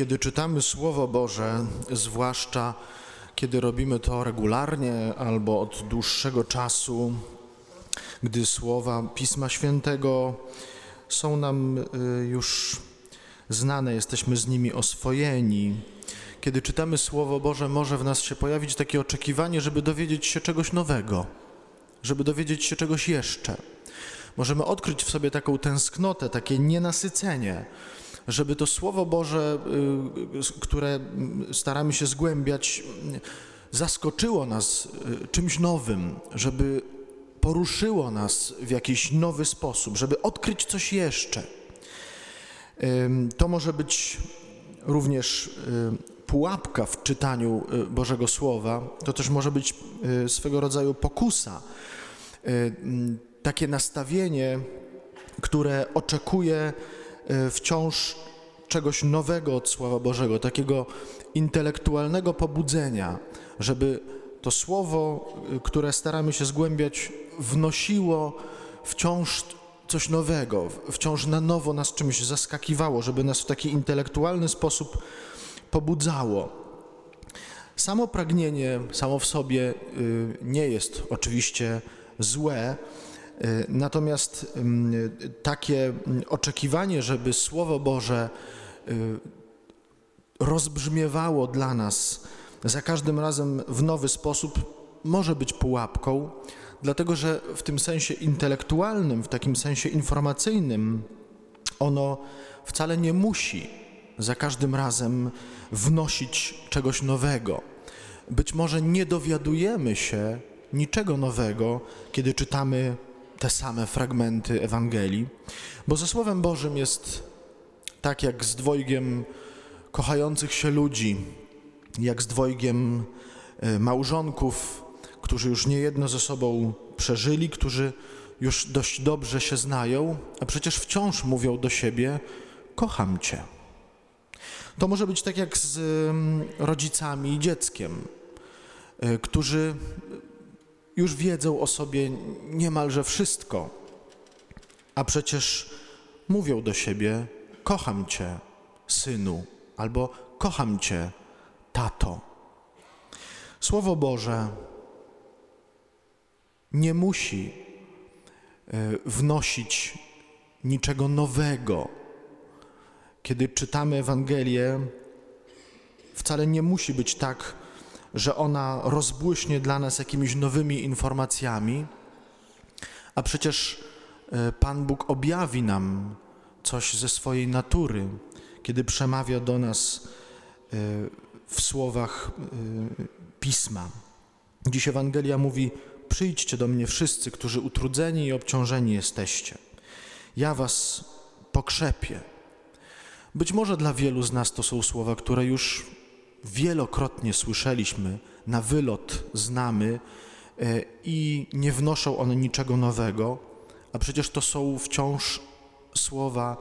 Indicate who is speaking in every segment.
Speaker 1: Kiedy czytamy Słowo Boże, zwłaszcza kiedy robimy to regularnie albo od dłuższego czasu, gdy słowa Pisma Świętego są nam y, już znane, jesteśmy z nimi oswojeni. Kiedy czytamy Słowo Boże, może w nas się pojawić takie oczekiwanie, żeby dowiedzieć się czegoś nowego, żeby dowiedzieć się czegoś jeszcze. Możemy odkryć w sobie taką tęsknotę, takie nienasycenie, żeby to Słowo Boże, y, które staramy się zgłębiać, zaskoczyło nas y, czymś nowym, żeby poruszyło nas w jakiś nowy sposób, żeby odkryć coś jeszcze. To może być również y, pułapka w czytaniu Bożego Słowa, to też może być swego rodzaju pokusa, takie nastawienie, które oczekuje wciąż czegoś nowego od Słowa Bożego, takiego intelektualnego pobudzenia, żeby to słowo, które staramy się zgłębiać, wnosiło wciąż coś nowego, wciąż na nowo nas czymś zaskakiwało, żeby nas w taki intelektualny sposób pobudzało. Samo pragnienie samo w sobie y, nie jest oczywiście złe, natomiast takie oczekiwanie, żeby Słowo Boże y, rozbrzmiewało dla nas za każdym razem w nowy sposób, może być pułapką, dlatego że w tym sensie intelektualnym, w takim sensie informacyjnym, ono wcale nie musi za każdym razem wnosić czegoś nowego. Być może nie dowiadujemy się niczego nowego, kiedy czytamy te same fragmenty Ewangelii, bo ze Słowem Bożym jest tak jak z dwojgiem kochających się ludzi, jak z dwojgiem e, małżonków, którzy już niejedno ze sobą przeżyli, którzy już dość dobrze się znają, a przecież wciąż mówią do siebie: Kocham Cię. To może być tak jak z rodzicami i dzieckiem, e, którzy już wiedzą o sobie niemalże wszystko, a przecież mówią do siebie: Kocham Cię, synu, albo Kocham Cię, tato. Słowo Boże nie musi e, wnosić niczego nowego. Kiedy czytamy Ewangelię, wcale nie musi być tak, że ona rozbłyśnie dla nas jakimiś nowymi informacjami, a przecież e, Pan Bóg objawi nam coś ze swojej natury, kiedy przemawia do nas e, w słowach Pisma. Dziś Ewangelia mówi: Przyjdźcie do mnie wszyscy, którzy utrudzeni i obciążeni jesteście. Ja was pokrzepię. Być może dla wielu z nas to są słowa, które już wielokrotnie słyszeliśmy, na wylot znamy e, i nie wnoszą one niczego nowego, a przecież to są wciąż słowa,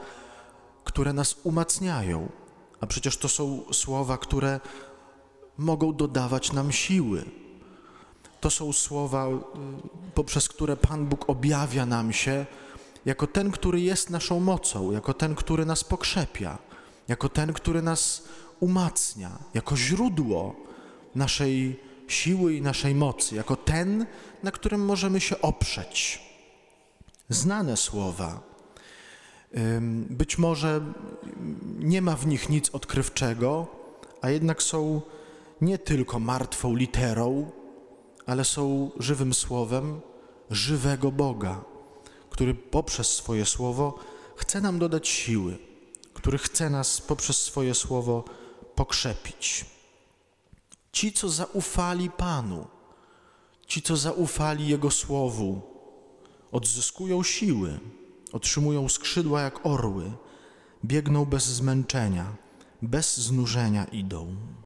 Speaker 1: które nas umacniają, a przecież to są słowa, które mogą dodawać nam siły. To są słowa, y, poprzez które Pan Bóg objawia nam się jako ten, który jest naszą mocą, jako ten, który nas pokrzepia, jako ten, który nas umacnia, jako źródło naszej siły i naszej mocy, jako ten, na którym możemy się oprzeć. Znane słowa. Być może nie ma w nich nic odkrywczego, a jednak są nie tylko martwą literą, ale są żywym słowem żywego Boga, który poprzez swoje słowo chce nam dodać siły, który chce nas poprzez swoje słowo pokrzepić. Ci, co zaufali Panu, ci, co zaufali Jego słowu, odzyskują siły, otrzymują skrzydła jak orły, biegną bez zmęczenia, bez znużenia idą.